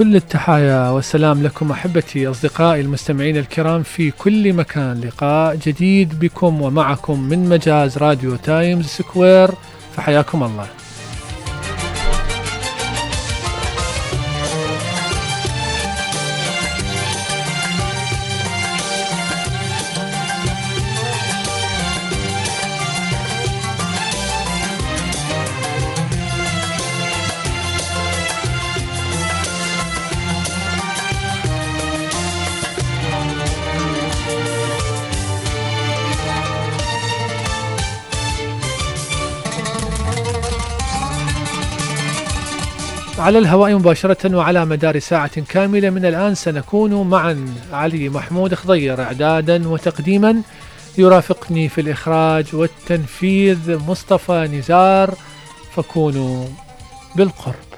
كل التحايا والسلام لكم أحبتي أصدقائي المستمعين الكرام في كل مكان. لقاء جديد بكم ومعكم من مجاز راديو تايمز سكوير. فحياكم الله. على الهواء مباشرة وعلى مدار ساعة كاملة. من الآن سنكون معا. علي محمود خضير إعدادا وتقديما. يرافقني في الإخراج والتنفيذ مصطفى نزار. فكونوا بالقرب.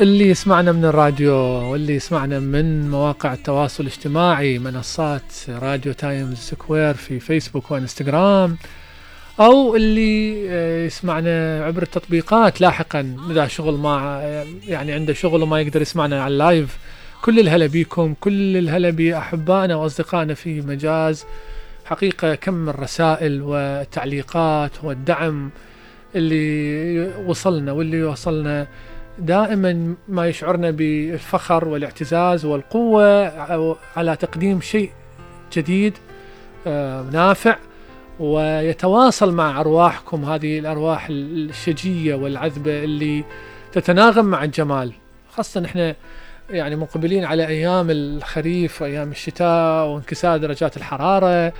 اللي يسمعنا من الراديو واللي يسمعنا من مواقع التواصل الاجتماعي منصات راديو تايمز سكوير في فيسبوك وانستغرام أو اللي آه، يسمعنا عبر التطبيقات. لاحقا إذا شغل ما يعني عنده شغل وما يقدر يسمعنا على ال live كل الهلا بيكم كل الهلا بأحبائنا وأصدقائنا في مجاز. حقيقة كم الرسائل والتعليقات والدعم اللي وصلنا واللي وصلنا دائما ما يشعرنا بالفخر والاعتزاز والقوة على تقديم شيء جديد آه، نافع ويتواصل مع أرواحكم. هذه الأرواح الشجية والعذبة اللي تتناغم مع الجمال خاصة إحنا يعني مقبلين على أيام الخريف وأيام الشتاء وانكسار درجات الحرارة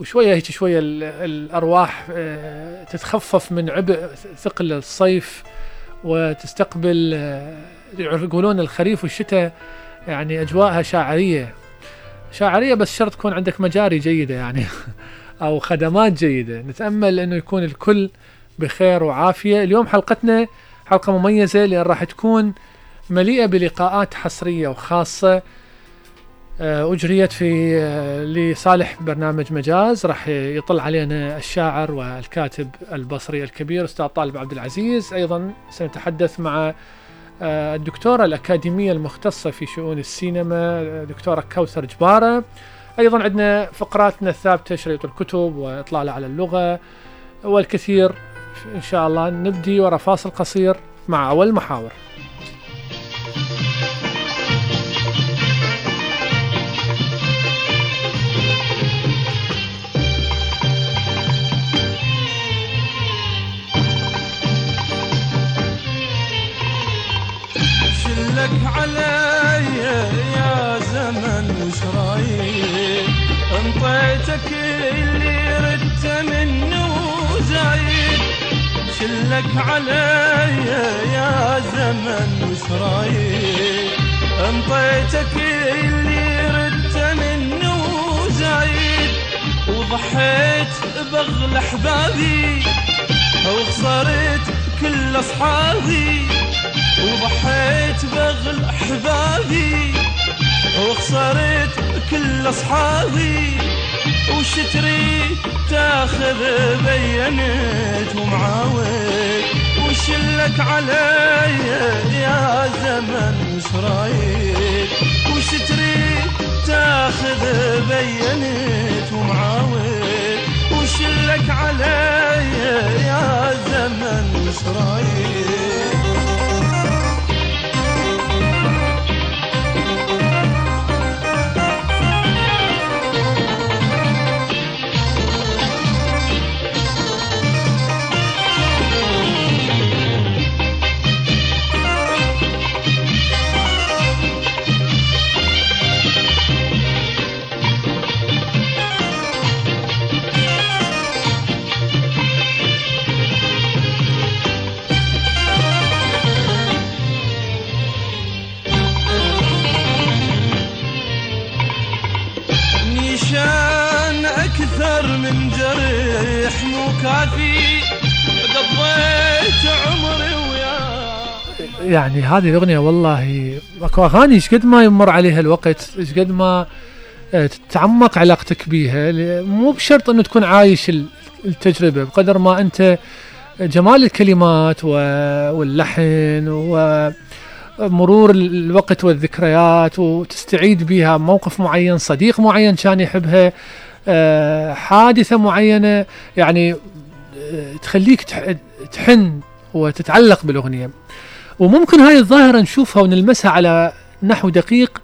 وشوية هيك شوية ال- الأرواح آه، تتخفف من عبء ثقل الصيف. وتستقبل آه، يقولون الخريف والشتاء يعني أجواءها شاعرية. شاعرية بس شرط تكون عندك مجاري جيدة يعني أو خدمات جيدة. نتأمل أنه يكون الكل بخير وعافية. اليوم حلقتنا حلقة مميزة لأن راح تكون مليئة بلقاءات حصرية وخاصة آه، أجريت في آه، لصالح برنامج مجاز. راح يطل علينا الشاعر والكاتب البصري الكبير أستاذ طالب عبد العزيز. أيضا سنتحدث مع آه، الدكتورة الأكاديمية المختصة في شؤون السينما آه، دكتورة كوثر جبارة. أيضا عندنا فقراتنا الثابتة شريط الكتب وإطلالة على اللغة. والكثير إن شاء الله نبدي ورا فاصل قصير مع أول محاور. شلك علي يا زمن وش رايك أنطيتك اللي ردت منه زايد شلك علي يا زمن وش رايك أنطيتك اللي ردت منه زايد وضحيت بغل أحبابي. وخسرت كل أصحابي. وضحيت بغل أحبابي وخسرت كل أصحابي وشتري تاخذ بينت ومعاود وشلك علي يا زمن وش رايك وشتري تاخذ بينت ومعاود وشلك علي يا زمن وش جريح مو كافي قضيت عمري وياه يعني هذه الأغنية والله أكو أغاني إيش قد ما يمر عليها الوقت إيش قد ما آه، تتعمق علاقتك بيها مو بشرط أنه تكون عايش ال- التجربة بقدر ما أنت جمال الكلمات واللحن ومرور الوقت والذكريات وتستعيد بها موقف معين صديق معين كان يحبها حادثة معينة يعني آه، تخليك تح- تحن وتتعلق بالأغنية. وممكن هاي الظاهرة نشوفها ونلمسها على نحو دقيق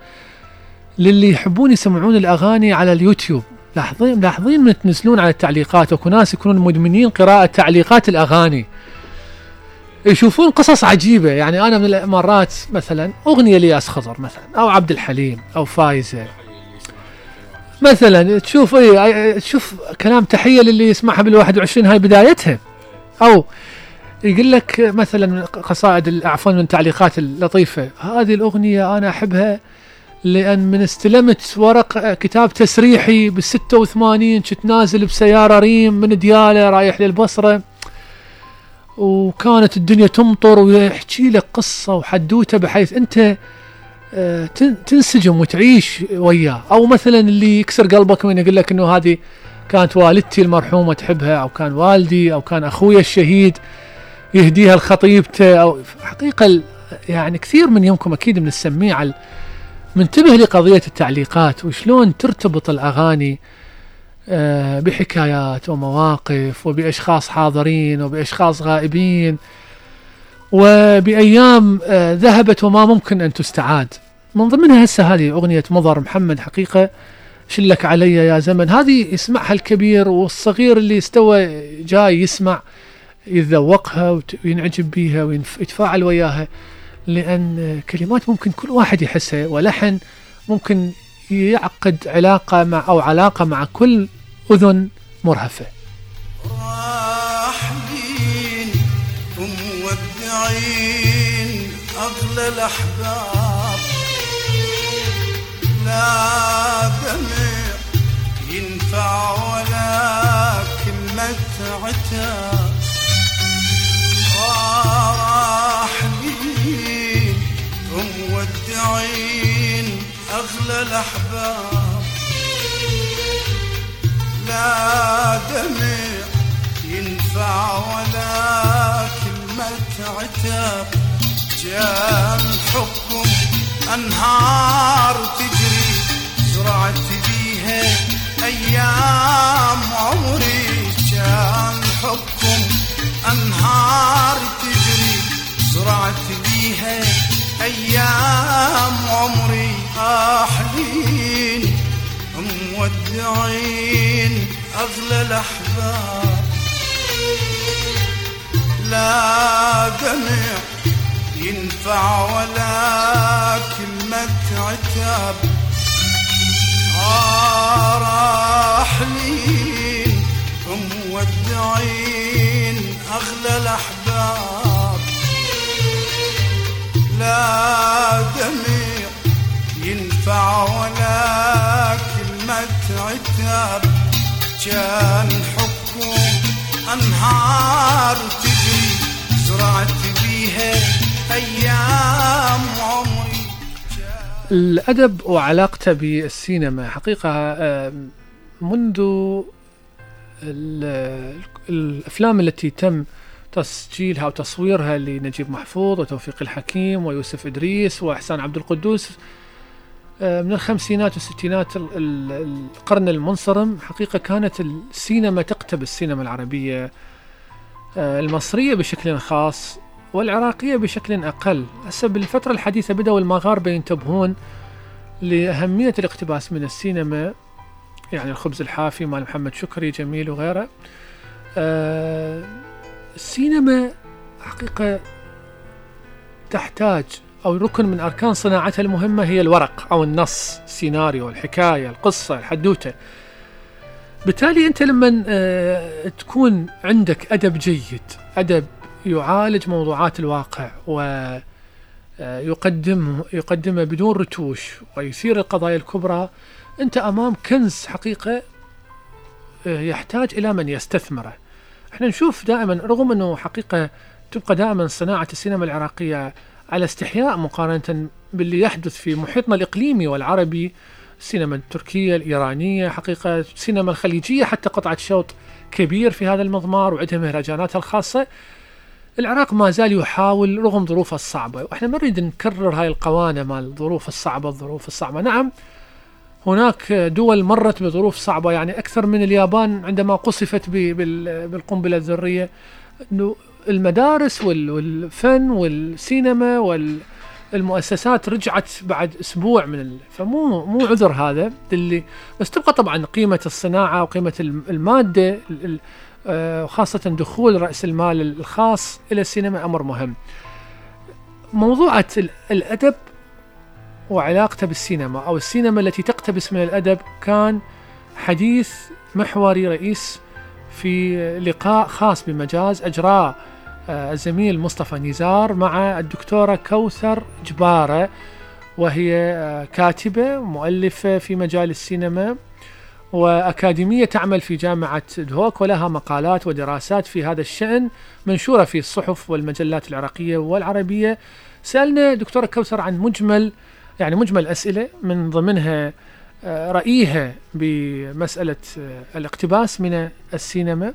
للي يحبون يسمعون الأغاني على اليوتيوب. لاحظين ملاحظين من تنزلون على التعليقات اكو ناس يكونون مدمنين قراءة تعليقات الأغاني. يشوفون قصص عجيبة. يعني أنا من المرات مثلا أغنية لياس خضر مثلا أو عبد الحليم أو فايزة. مثلا تشوف إيه تشوف كلام تحية للي يسمعها بالواحد وعشرين هاي بدايتها. أو يقول لك مثلا قصائد عفوا من التعليقات اللطيفة. هذه الأغنية أنا أحبها لأن من استلمت ورق كتاب تسريحي بال 86 كنت نازل بسيارة ريم من ديالة رايح للبصرة. وكانت الدنيا تمطر ويحكي لك قصة وحدوتة بحيث تن- تنسجم وتعيش وياه. أو مثلا اللي يكسر قلبك من يقول لك أنه هذه كانت والدتي المرحومة تحبها أو كان والدي أو كان أخوي الشهيد يهديها لخطيبته. أو حقيقة ال- يعني كثير من يومكم أكيد من السميع ال- منتبه لقضية التعليقات وشلون ترتبط الأغاني آه، بحكايات ومواقف وبأشخاص حاضرين وبأشخاص غائبين. وبأيام آه، ذهبت وما ممكن أن تستعاد. من ضمنها هسه هذه أغنية مضر محمد حقيقة شلك علي يا زمن. هذه يسمعها الكبير والصغير اللي استوى جاي يسمع يتذوقها وينعجب بيها ويتفاعل وياها لأن كلمات ممكن كل واحد يحسها ولحن ممكن يعقد علاقة مع أو علاقة مع كل أذن مرهفة. ومودعين أغلى الأحباب. لا دمع ينفع ولا كلمة عتاب. راحلين ومودعين أغلى أغلى الأحباب. لا دمع ينفع ولا عتاب جاء الحكم أنهار تجري. زرعت بيها أيام عمري. جاء الحكم أنهار تجري. زرعت بيها أيام عمري. أحلين مودعين أغلى الأحباب. لا دمع ينفع ولا كلمة عتاب. آه راحلين مودعين أغلى الأحباب. لا دمع ينفع ولا كلمة عتاب. كان حكم أنهار الأدب وعلاقته بالسينما. حقيقة منذ ال- الأفلام التي تم تسجيلها وتصويرها لنجيب محفوظ وتوفيق الحكيم ويوسف إدريس وإحسان عبد القدوس آه، من الخمسينات والستينات ال- ال- القرن المنصرم حقيقة كانت السينما تقتبس السينما العربية آه، المصرية بشكل خاص. والعراقية بشكل أقل. هسه بالفترة الحديثة بدأوا المغاربة ينتبهون لأهمية الاقتباس من السينما يعني الخبز الحافي مال محمد شكري جميل وغيره. آه السينما حقيقة تحتاج أو ركن من أركان صناعتها المهمة هي الورق أو النص السيناريو الحكاية القصة الحدوتة. بالتالي أنت لما آه تكون عندك أدب جيد أدب يعالج موضوعات الواقع و آه، يقدم يقدمه بدون رتوش ويثير القضايا الكبرى أنت أمام كنز حقيقة آه، يحتاج إلى من يستثمره. إحنا نشوف دائما رغم أنه حقيقة تبقى دائما صناعة السينما العراقية على استحياء مقارنة باللي يحدث في محيطنا الإقليمي والعربي السينما التركية الإيرانية حقيقة السينما الخليجية حتى قطعت شوط كبير في هذا المضمار وعندها مهرجاناتها الخاصة العراق ما زال يحاول رغم ظروفه الصعبة وإحنا ما نريد نكرر هاي القوانة مال الظروف الصعبة الظروف الصعبة. نعم هناك دول مرت بظروف صعبة يعني أكثر من اليابان عندما قصفت بالقنبلة الذرية. المدارس وال- والفن والسينما والمؤسسات رجعت بعد أسبوع من ال... فمو مو عذر هذا. اللي بس تبقى طبعا قيمة الصناعة وقيمة الم- ال- آه، وخاصة دخول رأس المال الخاص إلى السينما أمر مهم. موضوعة ال- الأدب وعلاقته بالسينما أو السينما التي تقتبس من الأدب كان حديث محوري رئيس في لقاء خاص بمجاز أجراه آه، الزميل مصطفى نزار مع الدكتورة كوثر جبارة وهي آه، كاتبة مؤلفة في مجال السينما. وأكاديمية تعمل في جامعة دهوك ولها مقالات ودراسات في هذا الشأن منشورة في الصحف والمجلات العراقية والعربية. سألنا دكتورة كوثر عن مجمل يعني مجمل أسئلة من ضمنها آه، رأيها بمسألة آه، الاقتباس من السينما.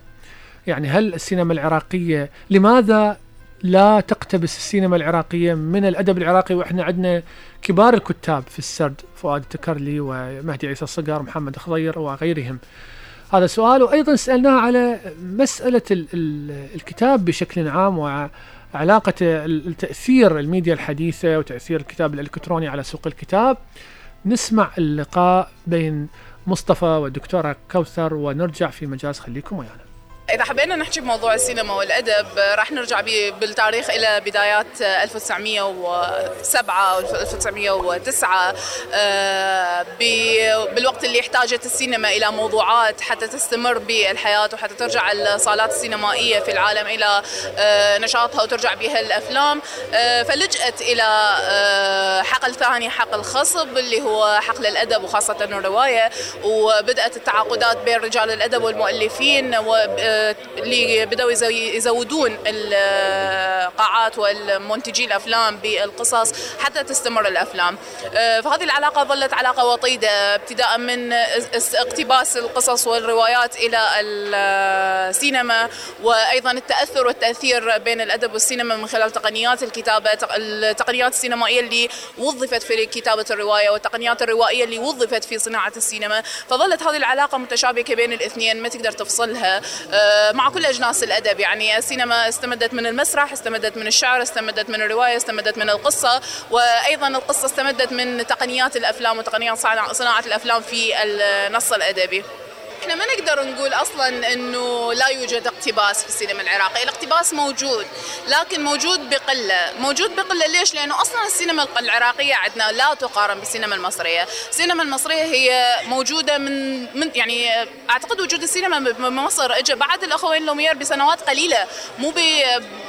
يعني هل السينما العراقية لماذا لا تقتبس السينما العراقية من الأدب العراقي وإحنا عندنا كبار الكتاب في السرد فؤاد التكرلي ومهدي عيسى الصقر محمد خضير وغيرهم. هذا سؤال وأيضا سألناه على مسألة ال ال الكتاب بشكل عام وعلاقة ال- التأثير الميديا الحديثة وتأثير الكتاب الإلكتروني على سوق الكتاب. نسمع اللقاء بين مصطفى والدكتورة كوثر ونرجع في مجاز خليكم ويانا. إذا حبينا نحكي بموضوع السينما والأدب راح نرجع بالتاريخ إلى بدايات 1907 أو 1909 آه، ب- بالوقت اللي احتاجت السينما إلى موضوعات حتى تستمر بالحياة وحتى ترجع الصالات السينمائية في العالم إلى آه، نشاطها وترجع بها الأفلام آه، فلجأت إلى آه، حقل ثاني حقل خصب اللي هو حقل الأدب وخاصة الرواية وبدأت التعاقدات بين رجال الأدب والمؤلفين آه، اللي بدأوا يزو- يزودون القاعات والمنتجي الأفلام بالقصص حتى تستمر الأفلام. آه، فهذه العلاقة ظلت علاقة وطيدة ابتداء من اس- اقتباس القصص والروايات إلى السينما وأيضا التأثر والتأثير بين الأدب والسينما من خلال تقنيات الكتابة تق- التقنيات السينمائية اللي وظفت في كتابة الرواية والتقنيات الروائية اللي وظفت في صناعة السينما. فظلت هذه العلاقة متشابكة بين الاثنين ما تقدر تفصلها. آه، مع كل أجناس الأدب. يعني السينما استمدت من المسرح استمدت من الشعر استمدت من الرواية استمدت من القصة وأيضا القصة استمدت من تقنيات الأفلام وتقنيات صناعة الأفلام في النص الأدبي. إحنا ما نقدر نقول أصلا إنه لا يوجد اقتباس في السينما العراقي، الاقتباس موجود لكن موجود بقلة، موجود بقلة ليش؟ لأنه أصلا السينما العراقية عندنا لا تقارن بالسينما المصرية، السينما المصرية هي موجودة من من يعني أعتقد وجود السينما بمصر اجى بعد الأخوين لومير بسنوات قليلة مو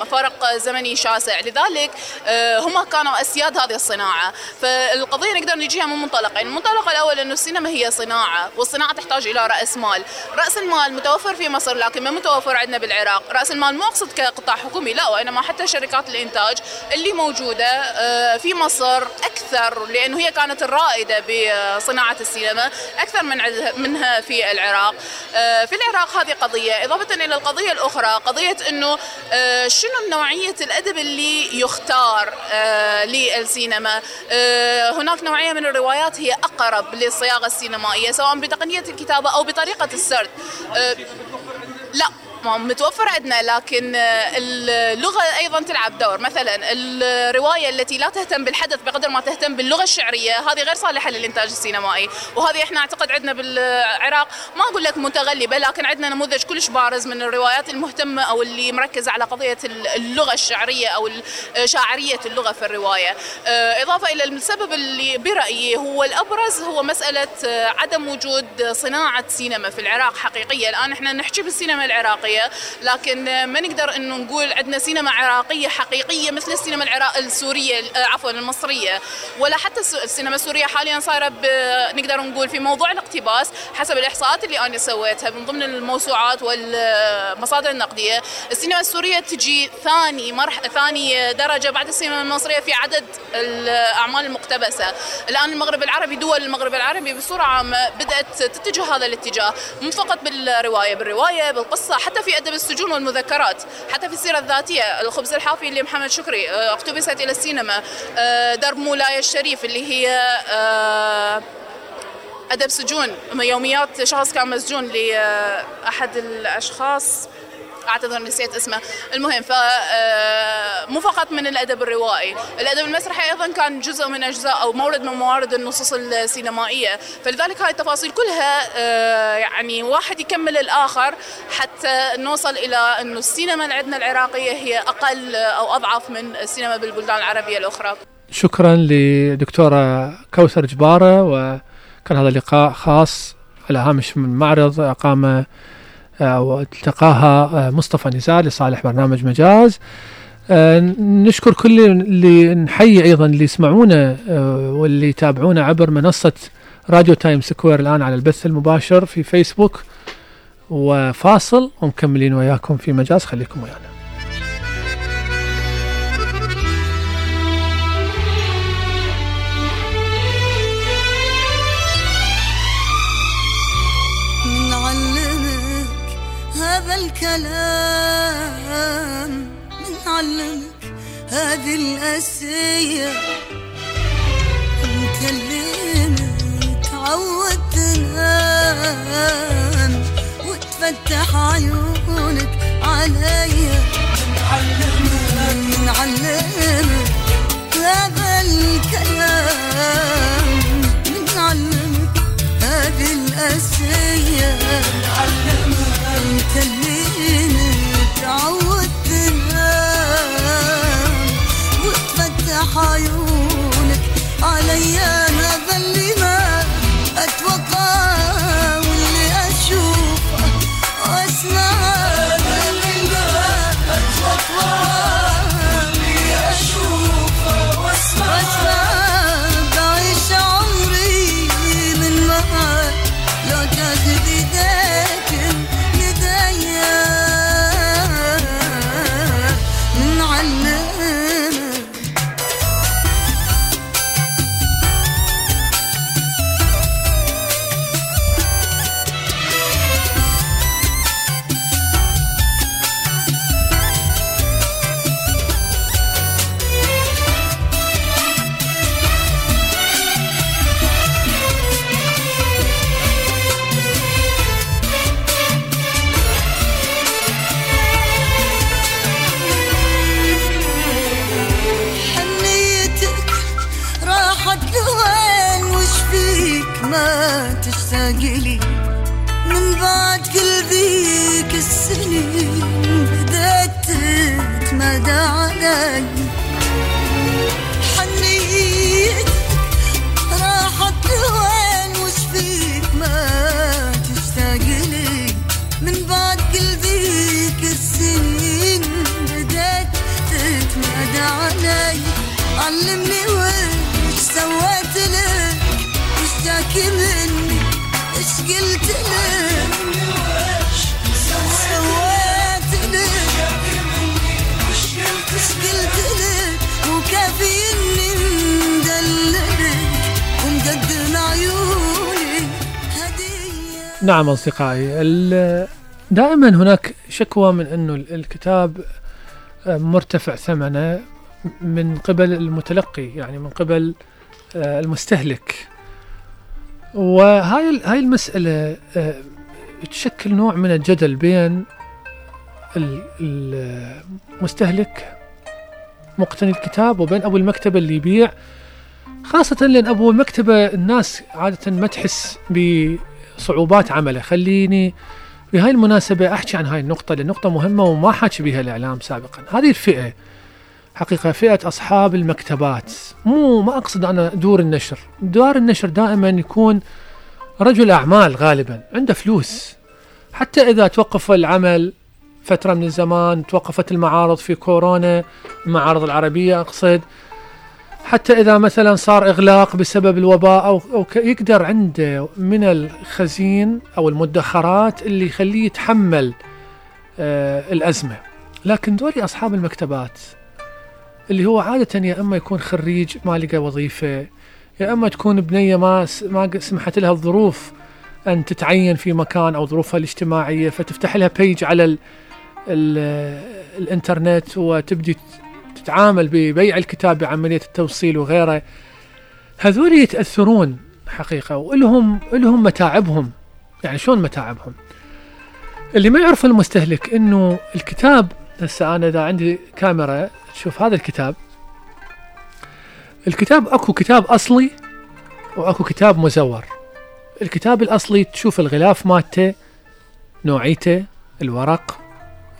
بفرق زمني شاسع، لذلك آه، هم كانوا أسياد هذه الصناعة، فالقضية نقدر نجيها من منطلقين، المنطلق الأول إنه السينما هي صناعة، والصناعة تحتاج إلى رأس مال، رأس المال متوفر في مصر لكن ما متوفر عندنا بالعراق، رأس المال مو أقصد كقطاع حكومي لا وإنما حتى شركات الإنتاج اللي موجودة آه، في مصر أكثر لأنه هي كانت الرائدة بصناعة السينما أكثر من منها في العراق. آه، في العراق هذه قضية، إضافة إلى القضية الأخرى قضية إنه آه، شنو نوعية الأدب اللي يختار للسينما؟ هناك نوعية من الروايات هي أقرب للصياغة السينمائية سواء بتقنية الكتابة أو بطريقة السرد. آه، لا متوفر عندنا لكن اللغة أيضا تلعب دور. مثلا الرواية التي لا تهتم بالحدث بقدر ما تهتم باللغة الشعرية هذه غير صالحة للإنتاج السينمائي. وهذه إحنا أعتقد عندنا بالعراق. ما أقول لك متغلبة لكن عندنا نموذج كلش بارز من الروايات المهتمة أو اللي مركزة على قضية اللغة الشعرية أو شاعرية اللغة في الرواية. آه، إضافة إلى السبب اللي برأيي هو الأبرز هو مسألة آه، عدم وجود صناعة سينما في العراق حقيقية الآن إحنا نحكي بالسينما العراقية لكن آه، ما نقدر إنه نقول عندنا سينما عراقية حقيقية مثل السينما العراق السورية آه، عفوا المصرية. ولا حتى الس- السينما السورية حاليا صايرة ب- نقدر نقول في موضوع الاقتباس حسب الإحصاءات اللي أنا سويتها من ضمن الموسوعات والمصادر النقدية. السينما السورية تجي ثاني مرح ثاني درجة بعد السينما المصرية في عدد الأعمال المقتبسة. الآن المغرب العربي دول المغرب العربي بصورة عامة بدأت تتجه هذا الاتجاه مو فقط بالرواية بالرواية بالقصة حتى في أدب السجون والمذكرات حتى في السيرة الذاتية الخبز الحافي اللي محمد شكري آه، اقتبست إلى السينما آه، درب مولاي الشريف اللي هي آه، أدب سجون يوميات شخص كان مسجون لأحد الأشخاص. أعتذر نسيت اسمه. المهم ف آه، مو فقط من الأدب الروائي. الأدب المسرحي أيضا كان جزء من أجزاء أو مورد من موارد النصوص السينمائية. فلذلك هاي التفاصيل كلها آه، يعني واحد يكمل الآخر حتى نوصل إلى إنه السينما اللي عندنا العراقية هي أقل أو أضعف من السينما بالبلدان العربية الأخرى. شكرا لدكتورة كوثر جبارة وكان هذا لقاء خاص. على هامش من معرض أقام أو التقاها مصطفى نزار لصالح برنامج مجاز. آه، نشكر كل اللي نحيي أيضا اللي يسمعونا آه، واللي يتابعونا عبر منصة راديو تايم سكوير الآن على البث المباشر في فيسبوك. وفاصل ومكملين وياكم في مجاز. خليكم ويانا. هذه الأسية نكلمك تعود تنام وتفتح عيونك عليا نعلمك نعلمك هذا الكلام. نعلمك هذه الأسية نكلمك تعود عيونك عليا. نعم أصدقائي. دائما هناك شكوى من أنه ال- الكتاب آه، مرتفع ثمنه من قبل المتلقي يعني من قبل آه، المستهلك. وهاي هاي المسألة آه، تشكل نوع من الجدل بين ال- ال- المستهلك مقتني الكتاب وبين أبو المكتبة اللي يبيع. خاصة لأن أبو المكتبة الناس عادة ما تحس بصعوبات عمله. خليني بهاي المناسبة أحكي عن هاي النقطة لأن نقطة مهمة وما حكي بها الإعلام سابقا. هذه الفئة حقيقة فئة أصحاب المكتبات. مو ما أقصد أنا دور النشر. دار النشر دائما يكون رجل أعمال غالبا عنده فلوس. حتى إذا توقف العمل فترة من الزمان توقفت المعارض في كورونا المعارض العربية أقصد حتى إذا مثلا صار إغلاق بسبب الوباء أو, أو يقدر عنده من الخزين أو المدخرات اللي يخليه يتحمل آه الأزمة. لكن دوري أصحاب المكتبات اللي هو عادة يا إما يكون خريج ما لقى وظيفة يا إما تكون بنية ما ما سمحت لها الظروف أن تتعين في مكان أو ظروفها الاجتماعية فتفتح لها بيج على ال ال الإنترنت وتبدي تتعامل ببيع الكتاب بعملية التوصيل وغيره هذول يتأثرون حقيقة ولهم لهم متاعبهم. يعني شلون متاعبهم؟ اللي ما يعرف المستهلك إنه الكتاب هسه أنا إذا عندي كاميرا تشوف هذا الكتاب. الكتاب أكو كتاب أصلي وأكو كتاب مزور. الكتاب الأصلي تشوف الغلاف مالته نوعيته الورق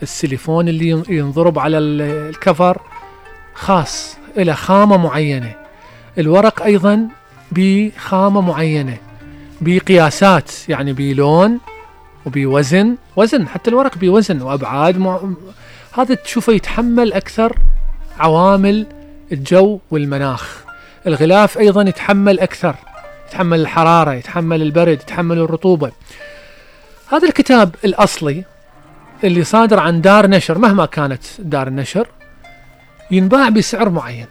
السيليفون اللي ين- ينضرب على ال- الكفر. خاص إلى خامة معينة. الورق أيضا بخامة معينة بقياسات يعني بلون وبوزن وزن حتى الورق بوزن وأبعاد مع... هذا تشوفه يتحمل أكثر عوامل الجو والمناخ. الغلاف أيضا يتحمل أكثر يتحمل الحرارة يتحمل البرد يتحمل الرطوبة. هذا الكتاب الأصلي اللي صادر عن دار نشر مهما كانت دار النشر ينباع بسعر معين.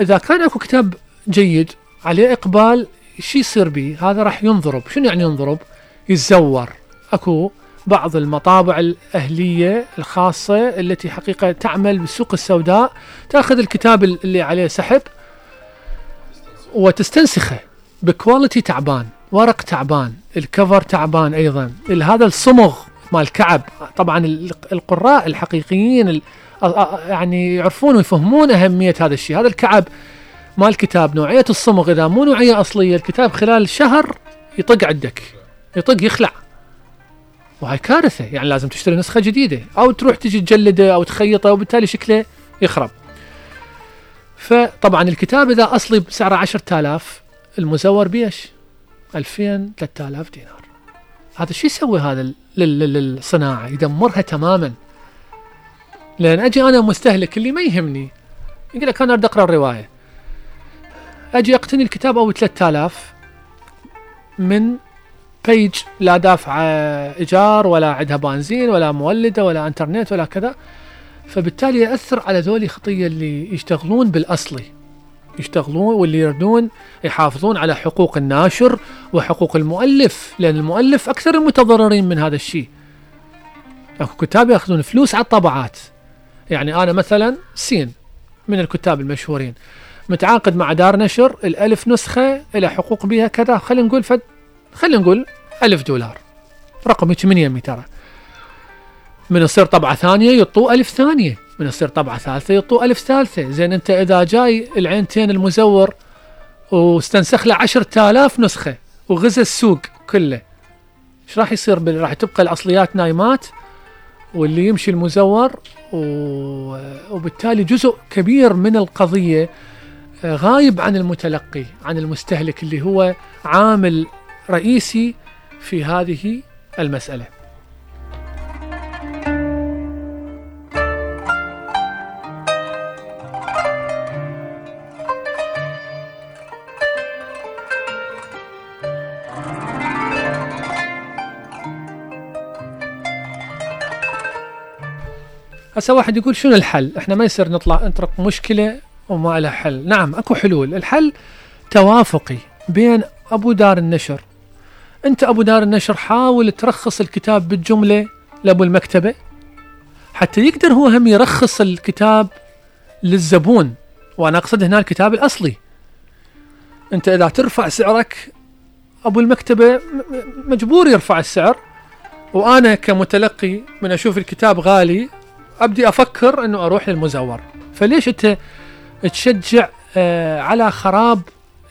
إذا كان أكو كتاب جيد عليه إقبال شو يصير به؟ هذا راح ينضرب. شنو يعني ينضرب؟ يتزور. أكو بعض المطابع الأهلية الخاصة التي حقيقة تعمل بالسوق السوداء تأخذ الكتاب اللي عليه سحب وتستنسخه. بكواليتي تعبان ورق تعبان الكفر تعبان أيضا هذا الصمغ مال الكعب طبعا ال- القراء الحقيقيين يعني يعرفون ويفهمون أهمية هذا الشيء. هذا الكعب مال الكتاب نوعية الصمغ. إذا مو نوعية أصلية الكتاب خلال شهر يطق عندك يطق يخلع. وهاي كارثة. يعني لازم تشتري نسخة جديدة. أو تروح تجي تجلده أو تخيطه وبالتالي شكله يخرب. فطبعا الكتاب إذا أصلي بسعره 10000 المزور بيش؟ 2000 3000 دينار. هذا شو يسوي هذا لل- لل- للصناعة؟ يدمرها تماما. لأن أجي أنا مستهلك اللي ما يهمني. يقول لك أنا أريد أقرأ الرواية. أجي أقتني الكتاب أو 3000 من بيج لا دافع إيجار ولا عندها بنزين ولا مولدة ولا إنترنت ولا كذا. فبالتالي يأثر على ذولي خطية اللي يشتغلون بالأصلي. يشتغلون واللي يردون يحافظون على حقوق الناشر وحقوق المؤلف لأن المؤلف أكثر المتضررين من هذا الشيء. أكو كتاب يأخذون فلوس على الطبعات. يعني أنا مثلا سين من الكتاب المشهورين. متعاقد مع دار نشر الألف نسخة إلى حقوق بها كذا. خلينا نقول فد خلينا نقول ألف دولار. رقم هيك من يمي ترى. من يصير طبعة ثانية يطو ألف ثانية. من يصير طبعة ثالثة يطو ألف ثالثة. زين أنت إذا جاي العينتين المزور واستنسخ له 10000 نسخة وغزا السوق كله إيش راح يصير؟ بال- راح تبقى الأصليات نايمات واللي يمشي المزور و... وبالتالي جزء كبير من القضية آه، غايب عن المتلقي عن المستهلك اللي هو عامل رئيسي في هذه المسألة. هسه واحد يقول شنو الحل؟ إحنا ما يصير نطلع نطرق مشكلة وما لها حل، نعم أكو حلول، الحل توافقي بين أبو دار النشر. أنت أبو دار النشر حاول ترخص الكتاب بالجملة لأبو المكتبة حتى يقدر هو هم يرخص الكتاب للزبون وأنا أقصد هنا الكتاب الأصلي. أنت إذا ترفع سعرك أبو المكتبة مجبور يرفع السعر وأنا كمتلقي من أشوف الكتاب غالي أبدي أفكر إنه أروح للمزور فليش أنت تشجع آه على خراب؟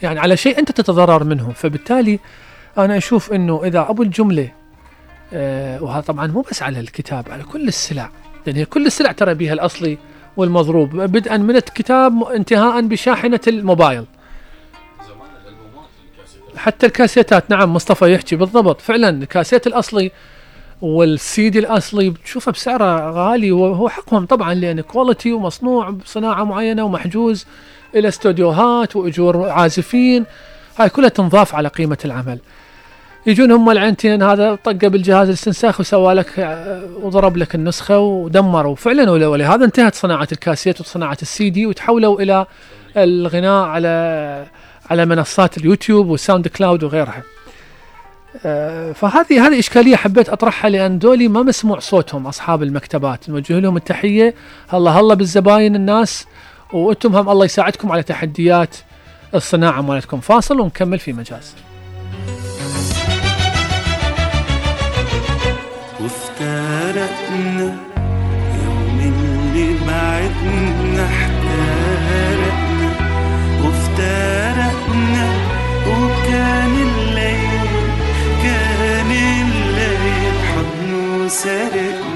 يعني على شيء أنت تتضرر منه. فبالتالي أنا أشوف إنه إذا أبو الجملة آه وهذا طبعا مو بس على الكتاب على كل السلع. لأن هي كل السلع ترى بها الأصلي والمضروب. بدءا من الكتاب انتهاء بشاحنة الموبايل. حتى الكاسيتات نعم مصطفى يحكي بالضبط. فعلا الكاسيت الأصلي والسيدي الأصلي بتشوفه بسعره غالي وهو حقهم طبعا لأن quality ومصنوع بصناعة معينة ومحجوز إلى استوديوهات وأجور عازفين. هاي كلها تنضاف على قيمة العمل. يجون هم العينتين هذا طقه بالجهاز الاستنساخ وسوى لك وضرب لك النسخة ودمروا. فعلا ول- ولهذا انتهت صناعة الكاسيت وصناعة السي دي وتحولوا إلى الغناء على على منصات اليوتيوب والساوند كلاود وغيرها. فهذه هذه إشكالية حبيت أطرحها لأن دولي ما مسموع صوتهم أصحاب المكتبات. نوجه لهم التحية. هلا هلا بالزباين الناس وأنتم هم الله يساعدكم على تحديات الصناعة مالتكم. فاصل ونكمل في مجاز. وافترقنا يوم اللي بعدنا احترقنا وافترقنا وكان eseri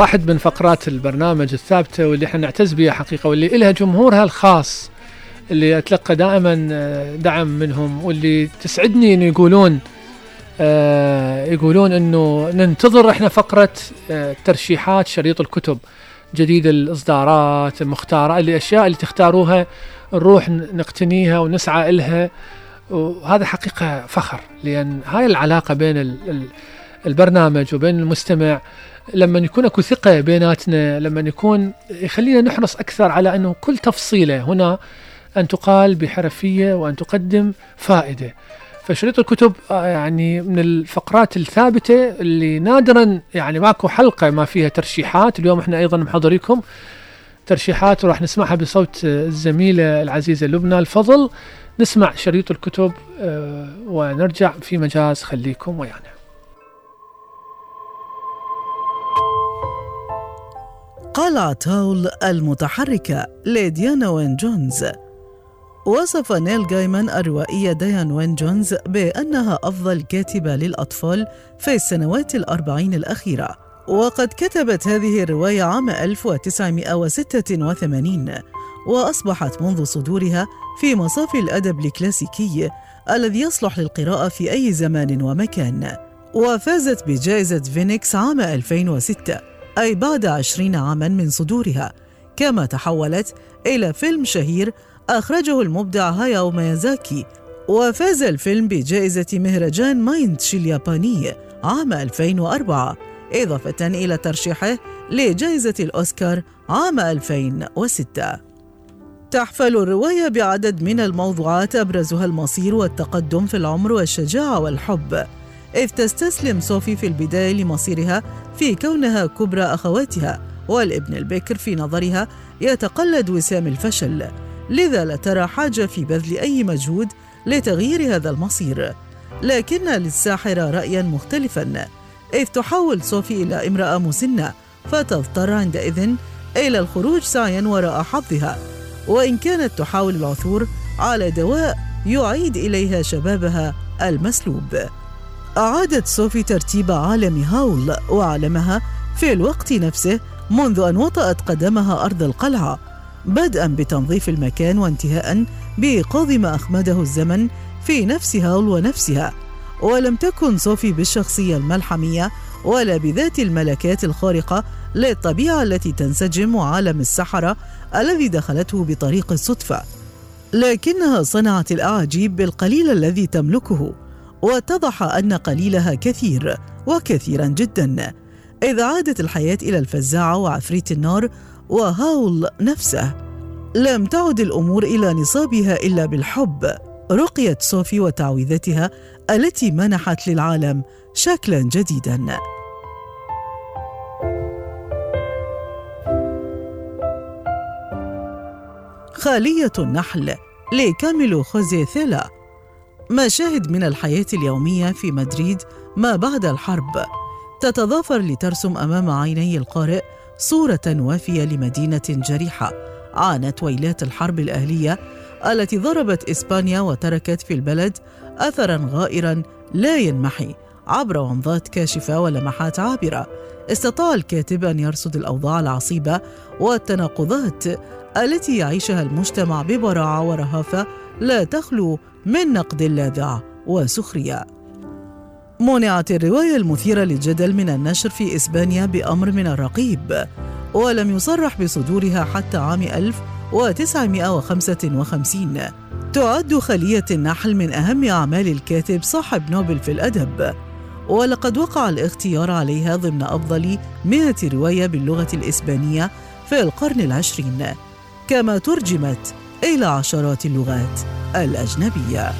واحد من فقرات البرنامج الثابتة واللي إحنا نعتز بها حقيقة واللي لها جمهورها الخاص اللي أتلقى دائما آه، دعم منهم واللي تسعدني إنه يقولون آه، يقولون إنه ننتظر إحنا فقرة آه، ترشيحات شريط الكتب جديد الإصدارات المختارة اللي أشياء اللي تختاروها نروح نقتنيها ونسعى لها وهذا حقيقة فخر لأن هاي العلاقة بين البرنامج وبين المستمع لما يكون أكو ثقة بيناتنا لما يكون يخلينا نحرص أكثر على أنه كل تفصيلة هنا أن تقال بحرفية وأن تقدم فائدة. فشريط الكتب آه، يعني من الفقرات الثابتة اللي نادرا يعني ماكو حلقة ما فيها ترشيحات. اليوم إحنا أيضا محضريكم ترشيحات وراح نسمعها بصوت الزميلة العزيزة لبنى الفضل. نسمع شريط الكتب آه، ونرجع في مجاز خليكم ويانا. قلعة هاول المتحركة لديانا وين جونز. وصف نيل جايمان الروائية ديان وين جونز بأنها أفضل كاتبة للأطفال في السنوات الأربعين الأخيرة. وقد كتبت هذه الرواية عام 1986 وأصبحت منذ صدورها في مصاف الأدب الكلاسيكي الذي يصلح للقراءة في أي زمان ومكان. وفازت بجائزة فينيكس عام 2006 أي بعد عشرين عاما من صدورها كما تحولت إلى فيلم شهير أخرجه المبدع هاياو ميازاكي وفاز الفيلم بجائزة مهرجان ماينيتشي الياباني عام 2004 إضافة إلى ترشيحه لجائزة الأوسكار عام 2006 تحفل الرواية بعدد من الموضوعات أبرزها المصير والتقدم في العمر والشجاعة والحب. إذ تستسلم صوفي في البداية لمصيرها في كونها كبرى أخواتها والابن البكر في نظرها يتقلد وسام الفشل. لذا لا ترى حاجة في بذل أي مجهود لتغيير هذا المصير. لكن للساحرة رأيا مختلفا. إذ تحول صوفي إلى امرأة مسنة فتضطر عندئذ إلى الخروج سعيا وراء حظها. وإن كانت تحاول العثور على دواء يعيد إليها شبابها المسلوب. أعادت صوفي ترتيب عالم هاول وعلمها في الوقت نفسه منذ أن وطأت قدمها أرض القلعة بدءا بتنظيف المكان وانتهاء بإيقاظ ما أخمده الزمن في نفس هاول ونفسها. ولم تكن صوفي بالشخصية الملحمية ولا بذات الملكات الخارقة للطبيعة التي تنسجم عالم السحرة الذي دخلته بطريق الصدفة لكنها صنعت الأعاجيب بالقليل الذي تملكه. واتضح أن قليلها كثير وكثيرا جدا. إذ عادت الحياة إلى الفزاعة وعفريت النار وهاول نفسه لم تعد الأمور إلى نصابها إلا بالحب. رقيت صوفي وتعويذتها التي منحت للعالم شكلا جديدا. خالية النحل لكاميلو خوزي مشاهد من الحياة اليومية في مدريد ما بعد الحرب. تتضافر لترسم أمام عيني القارئ صورة وافية لمدينة جريحة عانت ويلات الحرب الأهلية التي ضربت إسبانيا وتركت في البلد أثرا غائرا لا ينمحي عبر ومضات كاشفة ولمحات عابرة. استطاع الكاتب أن يرصد الأوضاع العصيبة والتناقضات التي يعيشها المجتمع ببراعة ورهافة لا تخلو من نقد لاذع وسخرية. منعت الرواية المثيرة للجدل من النشر في إسبانيا بأمر من الرقيب ولم يصرح بصدورها حتى عام 1955 تعد خلية النحل من أهم أعمال الكاتب صاحب نوبل في الأدب ولقد وقع الاختيار عليها ضمن أفضل 100 رواية باللغة الإسبانية في القرن العشرين. كما ترجمت إلى عشرات اللغات الأجنبية.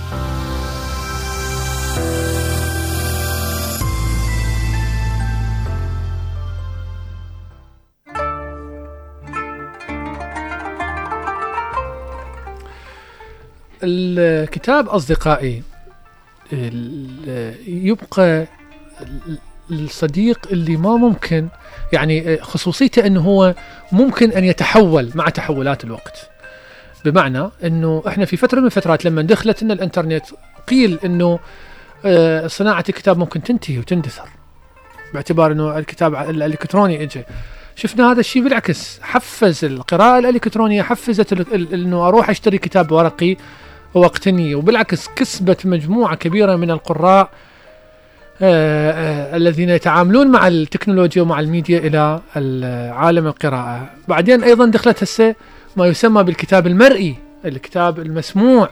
الكتاب أصدقائي يبقى الصديق اللي ما ممكن يعني خصوصيته إنه هو ممكن أن يتحول مع تحولات الوقت. بمعنى إنه إحنا في فترة من الفترات لما دخلت لنا الإنترنت قيل إنه آه، صناعة الكتاب ممكن تنتهي وتندثر. باعتبار إنه الكتاب الإلكتروني اجى شفنا هذا الشيء بالعكس. حفز القراءة الإلكترونية حفزت إنه أروح أشتري كتاب ورقي واقتني وبالعكس كسبت مجموعة كبيرة من القراء آه، آه، الذين يتعاملون مع التكنولوجيا ومع الميديا إلى ال- عالم القراءة. بعدين أيضا دخلت هسه ما يسمى بالكتاب المرئي الكتاب المسموع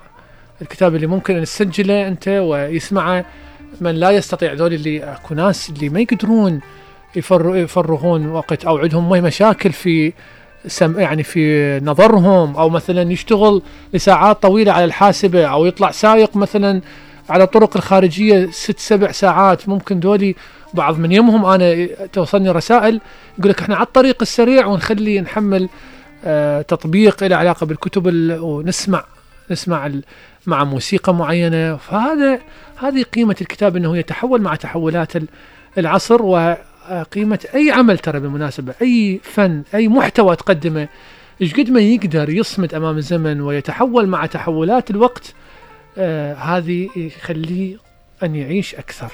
الكتاب اللي ممكن أن تسجله أنت ويسمعه من لا يستطيع ذول اللي أكو ناس اللي ما يقدرون يفر- يفرغون وقت أو عندهم مشاكل في سم يعني في نظرهم أو مثلا يشتغل لساعات طويلة على الحاسبة أو يطلع سايق مثلا على الطرق الخارجية ست سبع ساعات. ممكن دولي بعض من يمهم أنا توصلني رسائل يقول لك إحنا على الطريق السريع ونخلي نحمل تطبيق له علاقة بالكتب ال- ونسمع نسمع مع موسيقى معينة. فهذا هذه قيمة الكتاب إنه يتحول مع تحولات ال- العصر وقيمه أي عمل ترى بالمناسبة أي فن أي محتوى تقدمه إيش قد ما يقدر يصمد أمام الزمن ويتحول مع تحولات الوقت. آه هذه يخليه أن يعيش أكثر.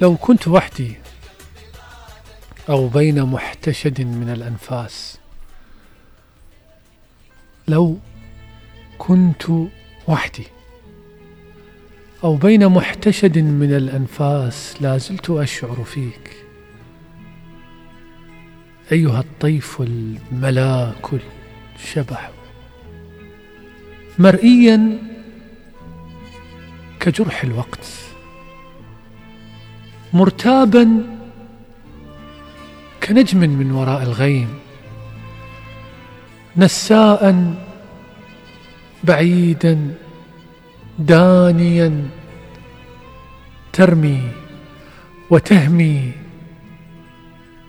لو كنت وحدي أو بين محتشد من الأنفاس لو كنت وحدي أو بين محتشد من الأنفاس لا زلت أشعر فيك. أيها الطيف الملاك الشبح مرئيا كجرح الوقت. مرتابا كنجم من وراء الغيم نساء بعيدا دانيا ترمي وتهمي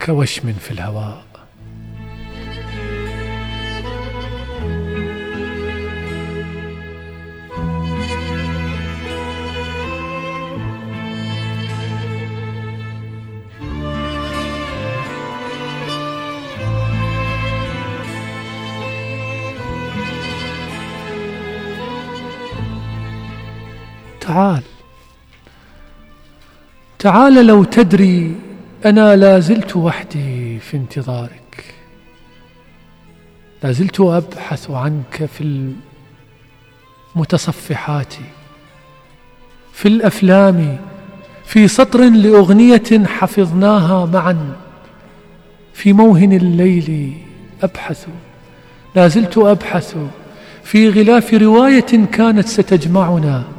كوشم في الهواء. تعال. تعال لو تدري أنا لا زلت وحدي في انتظارك. لا زلت أبحث عنك في المتصفحات في الأفلام في سطر لأغنية حفظناها معا في موهن الليل أبحث. لا زلت أبحث في غلاف رواية كانت ستجمعنا.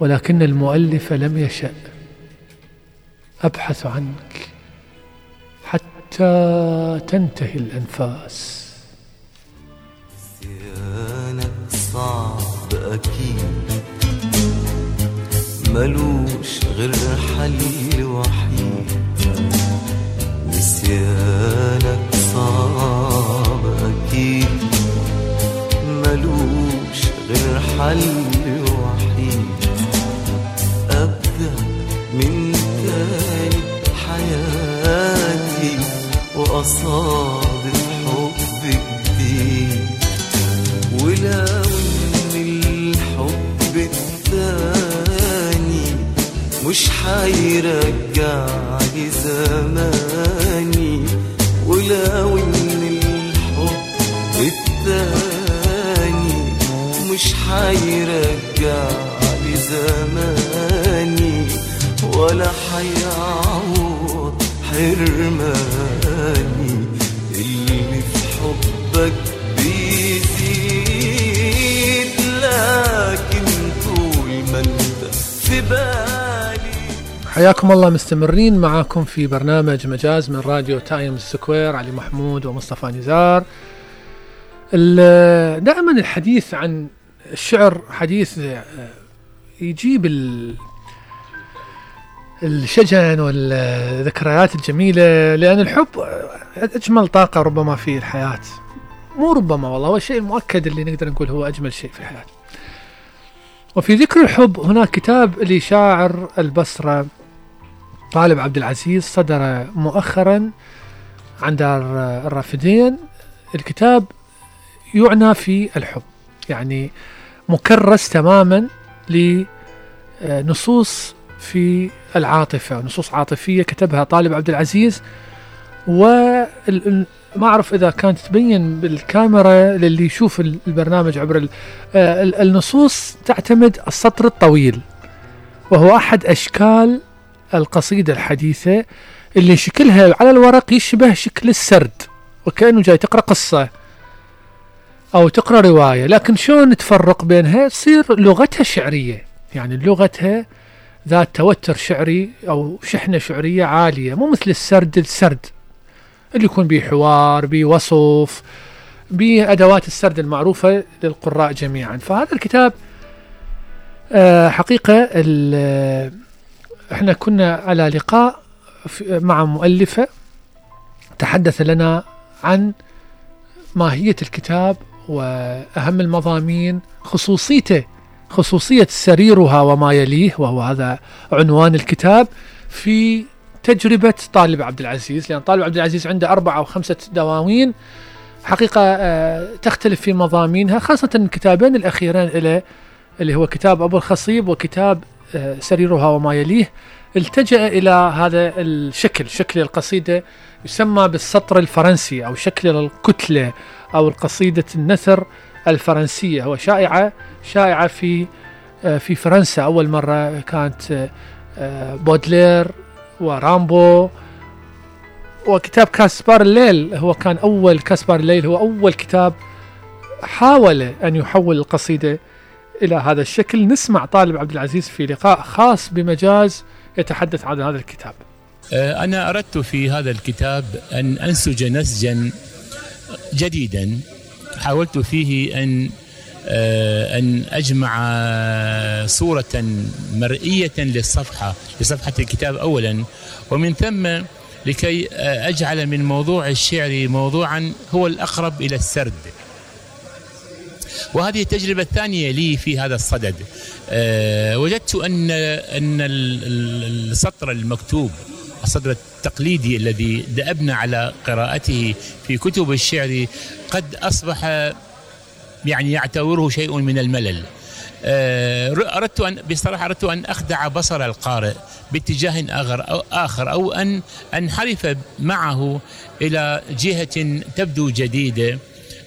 ولكن المؤلف لم يشأ. أبحث عنك حتى تنتهي الأنفاس. نسيانك صعب أكيد. ملوش غير حل وحيد. نسيانك صعب أكيد. ملوش غير حل وأصادف حب جديد ولو إن الحب التاني مش هيرجع لي زماني ولو إن الحب التاني مش هيرجع لي زماني ولا هيعوض حرماني اللي في حبك بيزيد. لكن طول ما انت في بالي. حياكم الله مستمرين معاكم في برنامج مجاز من راديو تايمز سكوير علي محمود ومصطفى نزار. دائما الحديث عن الشعر حديث آه، يجيب الشجن والذكريات الجميلة لأن الحب أجمل طاقة ربما في الحياة. مو ربما والله هو الشيء المؤكد اللي نقدر نقول هو أجمل شيء في الحياة. وفي ذكر الحب هناك كتاب لشاعر البصرة طالب عبد العزيز صدر مؤخرا عن دار الرافدين. الكتاب يعنى في الحب يعني مكرس تماما لنصوص في العاطفة نصوص عاطفية كتبها طالب عبد العزيز. وما أعرف إذا كانت تبين بالكاميرا للي يشوف البرنامج عبر آه، ال- النصوص تعتمد السطر الطويل. وهو أحد أشكال القصيدة الحديثة اللي شكلها على الورق يشبه شكل السرد وكأنه جاي تقرأ قصة أو تقرأ رواية. لكن شلون تفرق بينها؟ تصير لغتها شعرية يعني لغتها ذات توتر شعري أو شحنة شعرية عالية مو مثل السرد السرد اللي يكون به حوار به وصف بأدوات السرد المعروفة للقراء جميعا. فهذا الكتاب آه، حقيقة ال- إحنا كنا على لقاء مع مؤلفة تحدث لنا عن ماهية الكتاب وأهم المضامين خصوصيته خصوصية سريرها وما يليه وهو هذا عنوان الكتاب في تجربة طالب عبد العزيز. لأن طالب عبد العزيز عنده أربعة أو خمسة دواوين. حقيقة آه، تختلف في مضامينها خاصة الكتابين الأخيرين إلى اللي هو كتاب أبو الخصيب وكتاب آه، سريرها وما يليه. التجأ إلى هذا الشكل شكل القصيدة يسمى بالسطر الفرنسي أو شكل الكتلة أو القصيدة النثر. الفرنسية. هو شائعة في آه، في فرنسا. أول مرة كانت آه، آه، بودلير ورامبو وكتاب كاسبار الليل هو كان أول كاسبار الليل هو أول كتاب حاول أن يحول القصيدة إلى هذا الشكل. نسمع طالب عبد العزيز في لقاء خاص بمجاز يتحدث عن هذا الكتاب. أنا أردت في هذا الكتاب أن أنسج نسجا جديدا. حاولت فيه أن آه، أن أجمع صورة مرئية للصفحة لصفحة الكتاب أولا ومن ثم لكي آه، أجعل من موضوع الشعر موضوعا هو الأقرب إلى السرد. وهذه التجربة الثانية لي في هذا الصدد. آه، وجدت أن أن ال- ال- السطر المكتوب السطر التقليدي الذي دأبنا على قراءته في كتب الشعر قد أصبح يعني يعتبره شيء من الملل. آه، أردت أن بصراحة أردت أن أخدع بصر القارئ باتجاه آخر أو, آخر أو أن أنحرف معه إلى جهة تبدو جديدة.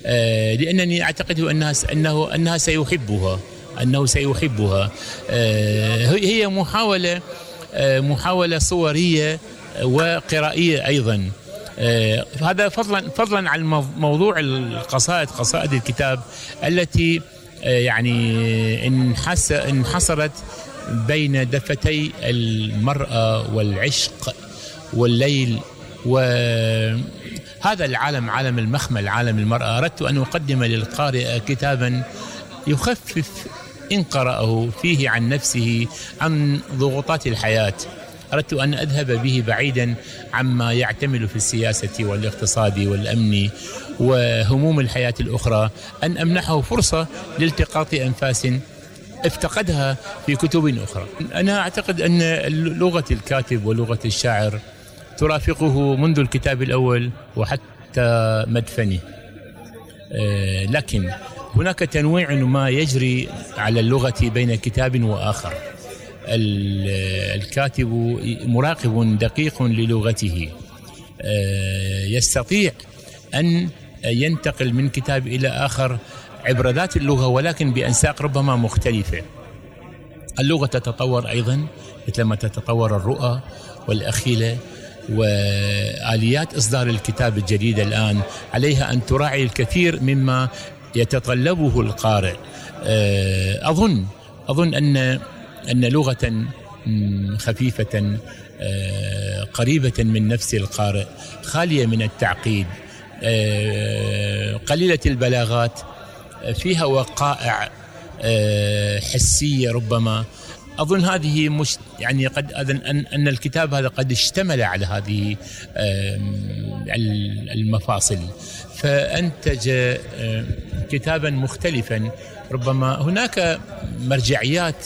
آه، لأنني أعتقد أنها أنه أنها سيحبها أنه سيحبها. آه، هي محاولة محاولة صورية وقرائية أيضا. آه، هذا فضلا فضلا عن مو- موضوع القصائد قصائد الكتاب التي آه، يعني انحصرت بين دفتي المرأة والعشق والليل وهذا العالم عالم المخمل عالم المرأة. أردت أن أقدم للقارئ كتابا يخفف إن قرأه فيه عن نفسه عن ضغوطات الحياة. أردت أن أذهب به بعيدا عما يعتمل في السياسة والاقتصاد والأمن وهموم الحياة الأخرى. أن أمنحه فرصة لالتقاط أنفاس افتقدها في كتب أخرى. أنا أعتقد أن لغة الكاتب ولغة الشاعر ترافقه منذ الكتاب الأول وحتى مدفنه. آه، لكن هناك تنويع ما يجري على اللغة بين كتاب وآخر. ال- الكاتب مراقب دقيق للغته. آه، يستطيع أن ينتقل من كتاب إلى آخر عبر ذات اللغة ولكن بأنساق ربما مختلفة. اللغة تتطور أيضا مثلما تتطور الرؤى والأخيلة وآليات إصدار الكتاب الجديد الآن. عليها أن تراعي الكثير مما يتطلبه القارئ. آه، أظن أظن أن أن لغة خفيفة آه، قريبة من نفس القارئ خالية من التعقيد. آه، قليلة البلاغات فيها وقائع حسية ربما أظن هذه مش يعني قد أن, أن الكتاب هذا قد اشتمل على هذه المفاصل. فأنتج آم، كتابا مختلفا. ربما هناك مرجعيات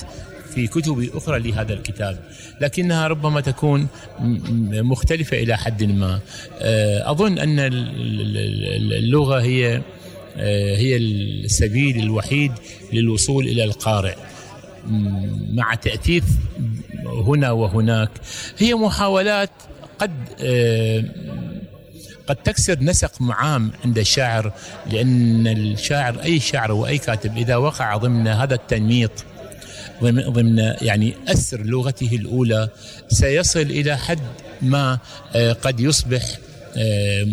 في كتب أخرى لهذا الكتاب لكنها ربما تكون م- م- مختلفة إلى حد ما. آه، أظن أن ال- ال- ال- اللغة هي آه، هي السبيل الوحيد للوصول إلى القارئ. مع تأثيث هنا وهناك. هي محاولات قد آه، قد تكسر نسق معام عند الشاعر لأن الشاعر أي شاعر وأي كاتب إذا وقع ضمن هذا التنميط ضمن يعني أسر لغته الأولى سيصل إلى حد ما آه، قد يصبح آه،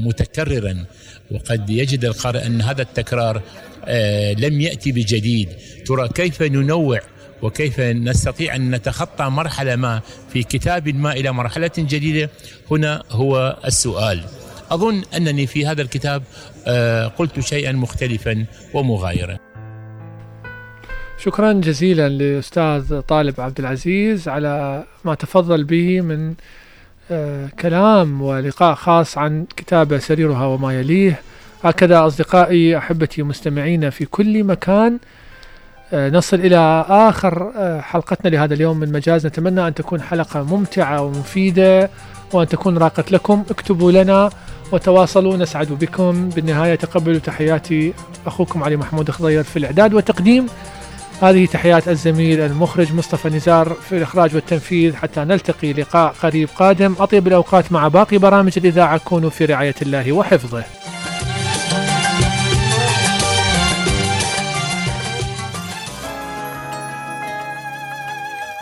متكررا. وقد يجد القارئ أن هذا التكرار لم يأتي بجديد. ترى كيف ننوع وكيف نستطيع أن نتخطى مرحلة ما في كتاب ما إلى مرحلة جديدة؟ هنا هو السؤال. أظن أنني في هذا الكتاب آه، قلت شيئا مختلفا ومغايرا. شكرا جزيلا لأستاذ طالب عبد العزيز على ما تفضل به من آه، كلام ولقاء خاص عن كتابة سريرها وما يليه. هكذا أصدقائي أحبتي مستمعين في كل مكان نصل إلى آخر آه، حلقتنا لهذا اليوم من مجاز. نتمنى أن تكون حلقة ممتعة ومفيدة وأن تكون راقت لكم. اكتبوا لنا وتواصلوا. نسعد بكم. بالنهاية تقبلوا تحياتي أخوكم علي محمود خضير في الإعداد والتقديم. هذه تحيات الزميل المخرج مصطفى نزار في الإخراج والتنفيذ. حتى نلتقي لقاء قريب قادم. أطيب الأوقات مع باقي برامج الإذاعة. كونوا في رعاية الله وحفظه.